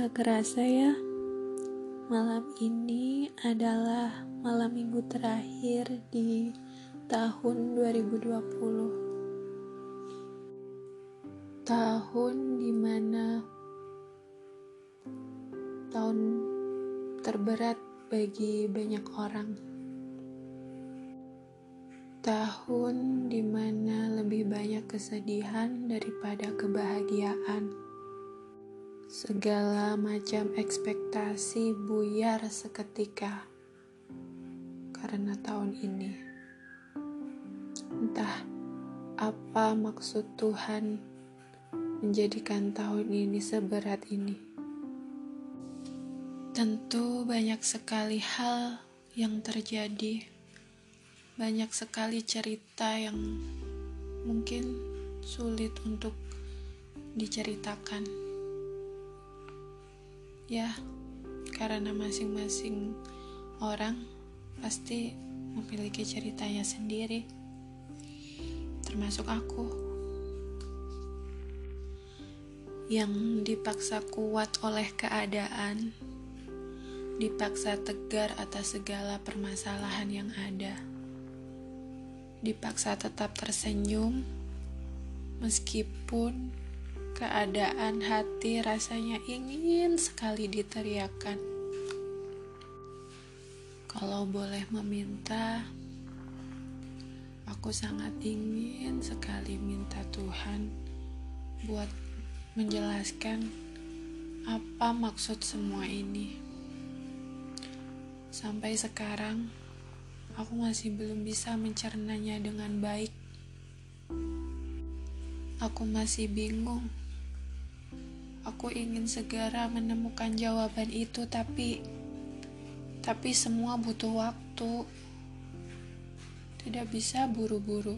Gak kerasa ya, malam ini adalah malam minggu terakhir di tahun 2020. Tahun di mana tahun terberat bagi banyak orang. Tahun di mana lebih banyak kesedihan daripada kebahagiaan Segala macam ekspektasi buyar seketika karena tahun ini. Entah apa maksud Tuhan menjadikan tahun ini seberat ini. Tentu banyak sekali hal yang terjadi, banyak sekali cerita yang mungkin sulit untuk diceritakan ya karena masing-masing orang pasti memiliki ceritanya sendiri termasuk aku. Yang dipaksa kuat oleh keadaan dipaksa tegar atas segala permasalahan yang ada dipaksa tetap tersenyum meskipun Keadaan hati rasanya ingin sekali diteriakan. Kalau boleh meminta, aku sangat ingin sekali minta Tuhan buat menjelaskan apa maksud semua ini. Sampai sekarang, aku masih belum bisa mencernanya dengan baik. Aku masih bingung Aku ingin segera menemukan jawaban itu, tapi tapi semua butuh waktu. Tidak bisa buru-buru.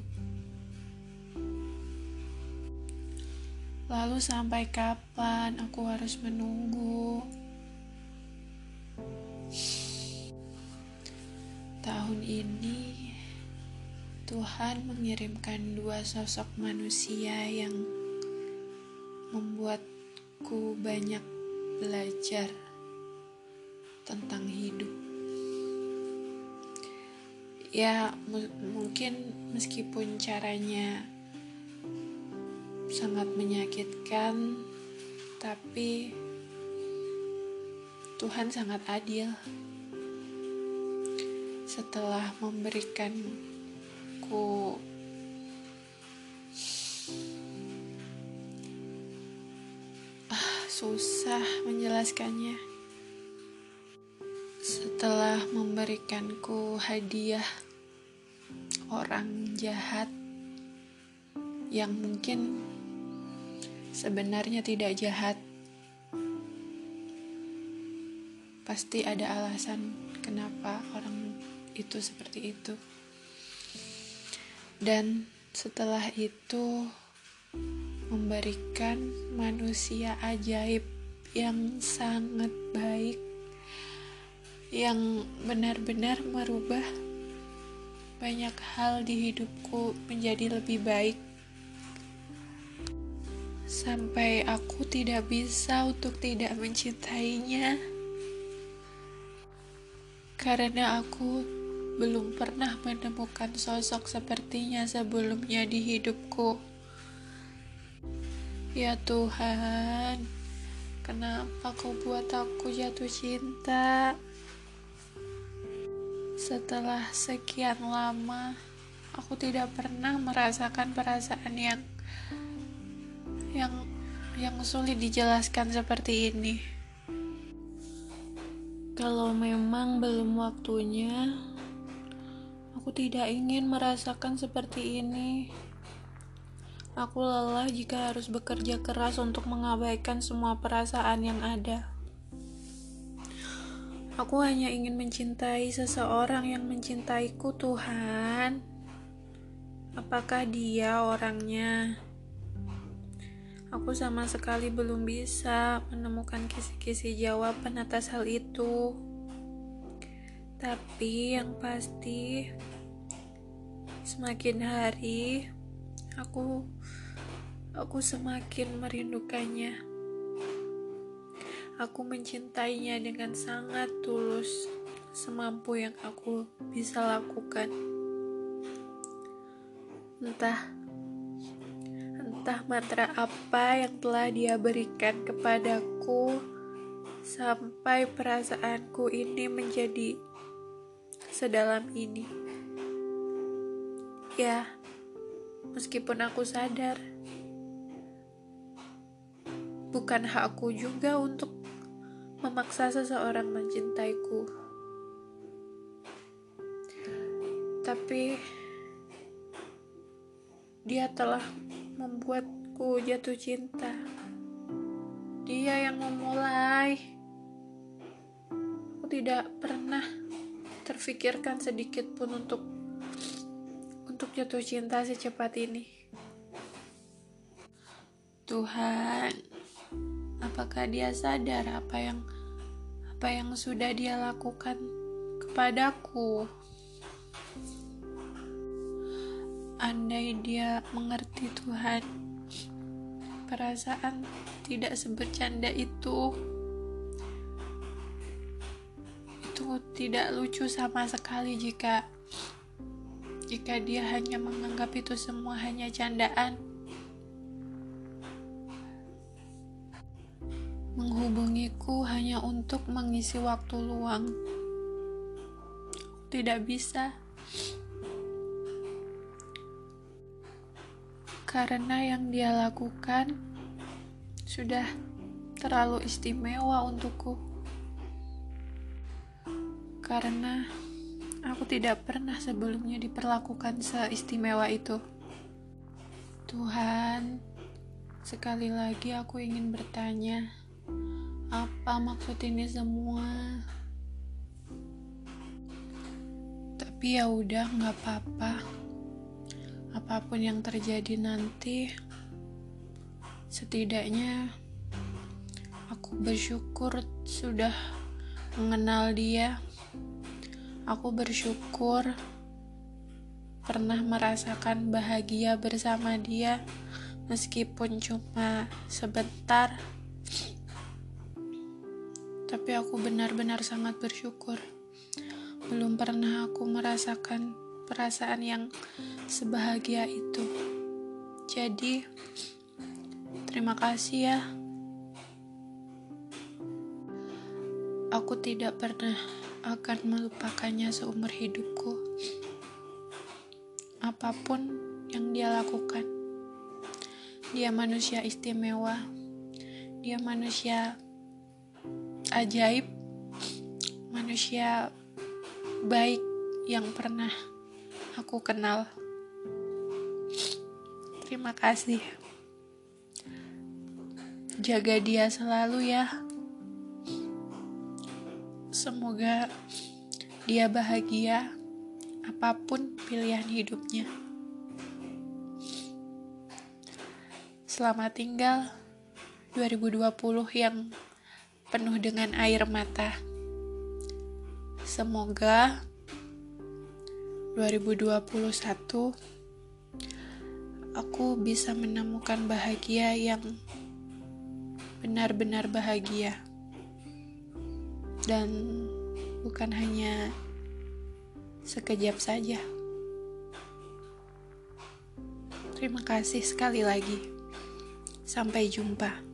Lalu sampai kapan aku harus menunggu? Tahun ini Tuhan mengirimkan dua sosok manusia yang membuat aku banyak belajar tentang hidup. Ya, mungkin meskipun caranya sangat menyakitkan, tapi Tuhan sangat adil. Setelah memberikanku susah menjelaskannya. Setelah memberikanku hadiah orang jahat yang mungkin sebenarnya tidak jahat, pasti ada alasan kenapa orang itu seperti itu. Dan setelah itu, memberikan manusia ajaib yang sangat baik, yang benar-benar merubah banyak hal di hidupku menjadi lebih baik. Sampai aku tidak bisa untuk tidak mencintainya, karena aku belum pernah menemukan sosok sepertinya sebelumnya di hidupku. Ya Tuhan, kenapa kau buat aku jatuh cinta? Setelah sekian lama, aku tidak pernah merasakan perasaan yang yang yang sulit dijelaskan seperti ini. Kalau memang belum waktunya, aku tidak ingin merasakan seperti ini. Aku lelah jika harus bekerja keras untuk mengabaikan semua perasaan yang ada. Aku hanya ingin mencintai seseorang yang mencintaiku, Tuhan. Apakah dia orangnya? Aku sama sekali belum bisa menemukan kisi-kisi jawaban atas hal itu. Tapi yang pasti, semakin hari aku aku semakin merindukannya. Aku mencintainya dengan sangat tulus, semampu yang aku bisa lakukan. Entah entah mantra apa yang telah dia berikan kepadaku sampai perasaanku ini menjadi sedalam ini. Ya, meskipun aku sadar bukan hakku juga untuk memaksa seseorang mencintaiku. Tapi dia telah membuatku jatuh cinta. Dia yang memulai. Aku tidak pernah terfikirkan sedikit pun untuk jatuh cinta secepat ini. Tuhan, apakah dia sadar apa yang apa yang sudah dia lakukan kepadaku? Andai dia mengerti Tuhan, perasaan tidak sebercanda itu. Itu tidak lucu sama sekali jika jika dia hanya menganggap itu semua hanya candaan. menghubungiku hanya untuk mengisi waktu luang. Tidak bisa. Karena yang dia lakukan sudah terlalu istimewa untukku. Karena aku tidak pernah sebelumnya diperlakukan seistimewa itu. Tuhan, sekali lagi aku ingin bertanya apa maksud ini semua? Tapi ya udah nggak apa-apa. Apa pun yang terjadi nanti setidaknya aku bersyukur sudah mengenal dia aku bersyukur pernah merasakan bahagia bersama dia meskipun cuma sebentar tapi aku benar-benar sangat bersyukur. Belum pernah aku merasakan perasaan yang sebahagia itu. Jadi, terima kasih ya. Aku tidak pernah akan melupakannya seumur hidupku. Apa pun yang dia lakukan, dia manusia istimewa. Dia manusia ajaib manusia baik yang pernah aku kenal. Terima kasih. Jaga dia selalu ya. Semoga dia bahagia apa pun pilihan hidupnya. Selamat tinggal 2020 yang penuh dengan air mata. Semoga 2021 aku bisa menemukan bahagia yang benar-benar bahagia. Dan bukan hanya sekejap saja. Terima kasih sekali lagi. Sampai jumpa.